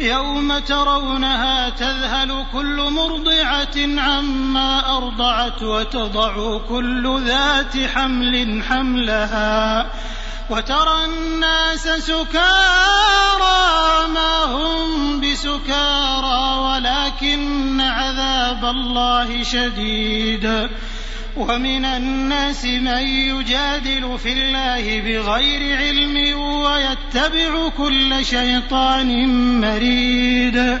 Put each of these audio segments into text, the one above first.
يوم ترونها تذهل كل مرضعة عما أرضعت وتضع كل ذات حمل حملها وترى الناس سكارى ما هم بسكارى ولكن عذاب الله شديد. ومن الناس من يجادل في الله بغير علم ويتبع كل شيطان مريد.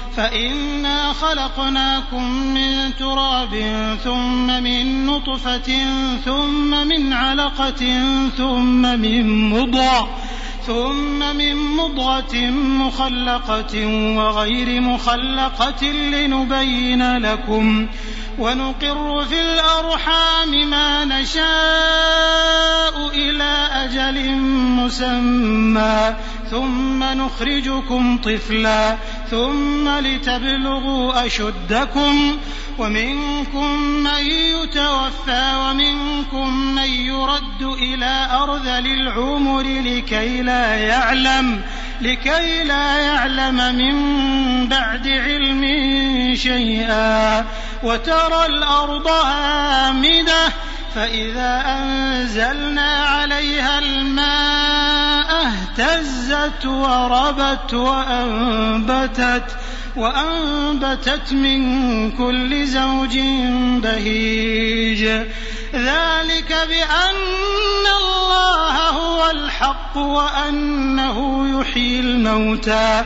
فإنا خلقناكم من تراب ثم من نطفة ثم من علقة ثم من مضغة ثم من مضغة مخلقة وغير مخلقة لنبين لكم ونقر في الأرحام ما نشاء إلى أجل مسمى ثم نخرجكم طفلا ثم لتبلغوا أشدكم ومنكم من يتوفى ومنكم من يرد إلى أرذل العمر لكي لا يعلم لكي لا يعلم من بعد علم شيئا. وترى الأرض هامدة فإذا أنزلنا عليها الماء اهتزت وربت وأنبتت وأنبتت من كل زوج بهيج. ذلك بأن الله هو الحق وأنه يحيي الموتى.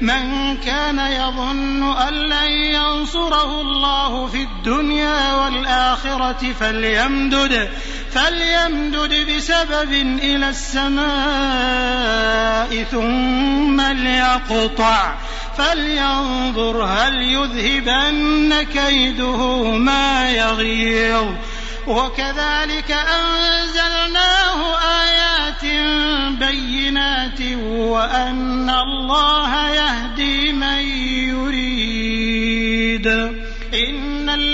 من كان يظن أن لن ينصره الله في الدنيا والآخرة فليمدد فليمدد بسبب إلى السماء ثم ليقطع فلينظر هل يذهبن كيده ما يغيظ. وكذلك أنزلناه آيات بينات وأن الله يهدي من يريد.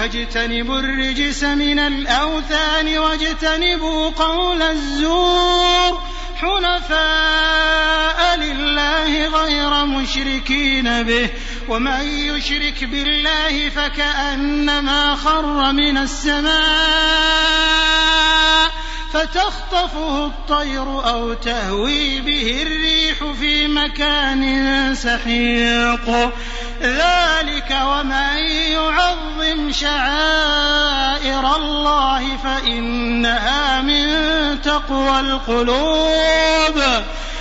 فاجتنبوا الرجس من الأوثان واجتنبوا قول الزور حنفاء لله غير مشركين به ومن يشرك بالله فكأنما خر من السماء فتخطفه الطير أو تهوي به الريح في مكان سحيق. ذلك ومن يعظم شعائر الله فإنها من تقوى القلوب.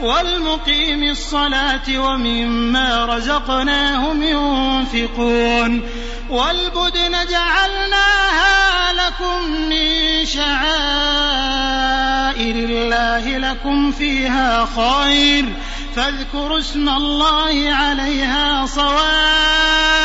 والمقيم الصلاة ومما رزقناهم ينفقون والبدن جعلناها لكم من شعائر الله لكم فيها خير فاذكروا اسم الله عليها صواف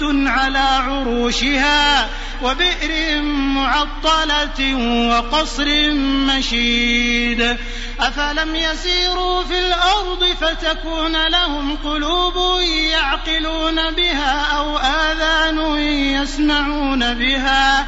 على عروشها وبئر معطلة وقصر مشيد أفلم يسيروا في الأرض فتكون لهم قلوب يعقلون بها أو آذان يسمعون بها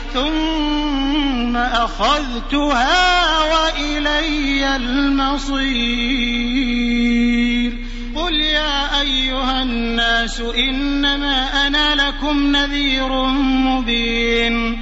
ثم أخذتها وإلي المصير. قل يا أيها الناس إنما أنا لكم نذير مبين.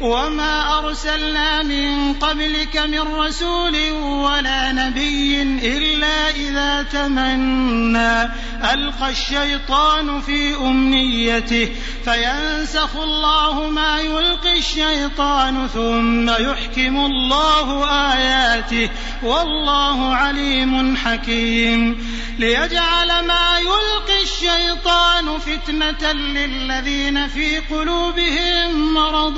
وما أرسلنا من قبلك من رسول ولا نبي إلا إذا تمنى. ألقى الشيطان في أمنيته فينسخ الله ما يلقي الشيطان ثم يحكم الله آياته والله عليم حكيم. ليجعل ما يلقي الشيطان فتنة للذين في قلوبهم مرض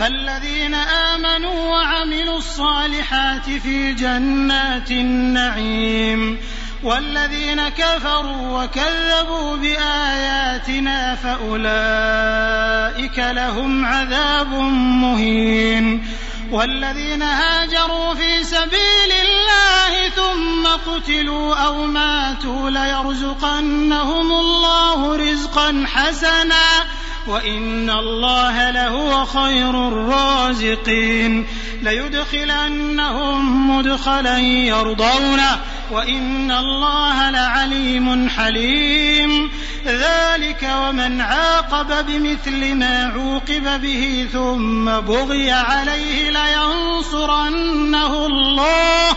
فالذين آمنوا وعملوا الصالحات في جنات النعيم والذين كفروا وكذبوا بآياتنا فأولئك لهم عذاب مهين والذين هاجروا في سبيل الله ثم قتلوا أو ماتوا ليرزقنهم الله رزقا حسنا وإن الله لهو خير الرازقين. ليدخلنهم مدخلا يرضونه وإن الله لعليم حليم. ذلك ومن عاقب بمثل ما عوقب به ثم بغي عليه لينصرنه الله.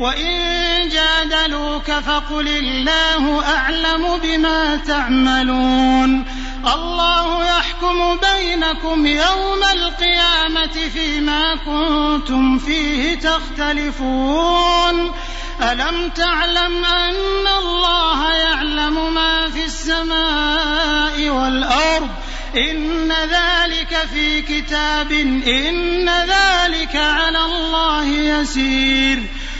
وإن جادلوك فقل الله أعلم بما تعملون الله يحكم بينكم يوم القيامة فيما كنتم فيه تختلفون ألم تعلم أن الله يعلم ما في السماء والأرض إن ذلك في كتاب إن ذلك على الله يسير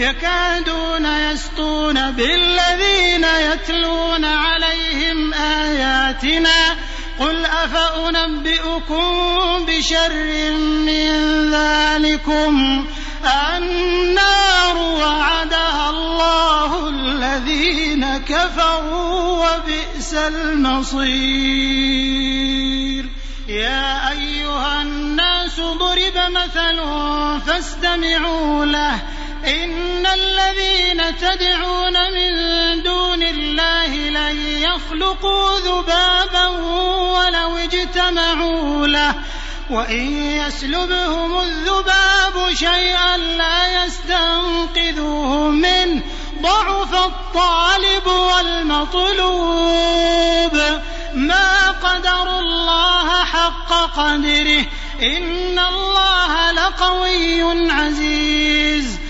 يكادون يسطون بالذين يتلون عليهم آياتنا قل أفأنبئكم بشر من ذلكم النار وعدها الله الذين كفروا وبئس المصير. يا أيها الناس ضرب مثل فاستمعوا له إن الذين تدعون من دون الله لن يخلقوا ذبابا ولو اجتمعوا له وإن يسلبهم الذباب شيئا لا يستنقذوه منه ضعف الطالب والمطلوب. ما قدروا الله حق قدره إن الله لقوي عزيز.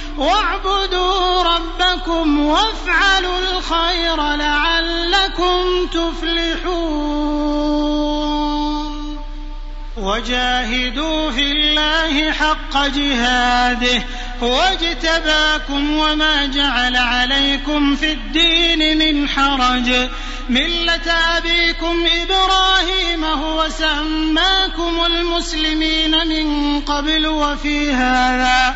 واعبدوا ربكم وافعلوا الخير لعلكم تفلحون. وجاهدوا في الله حق جهاده. هو اجتباكم وما جعل عليكم في الدين من حرج. ملة أبيكم إبراهيم هو سماكم المسلمين من قبل وفي هذا.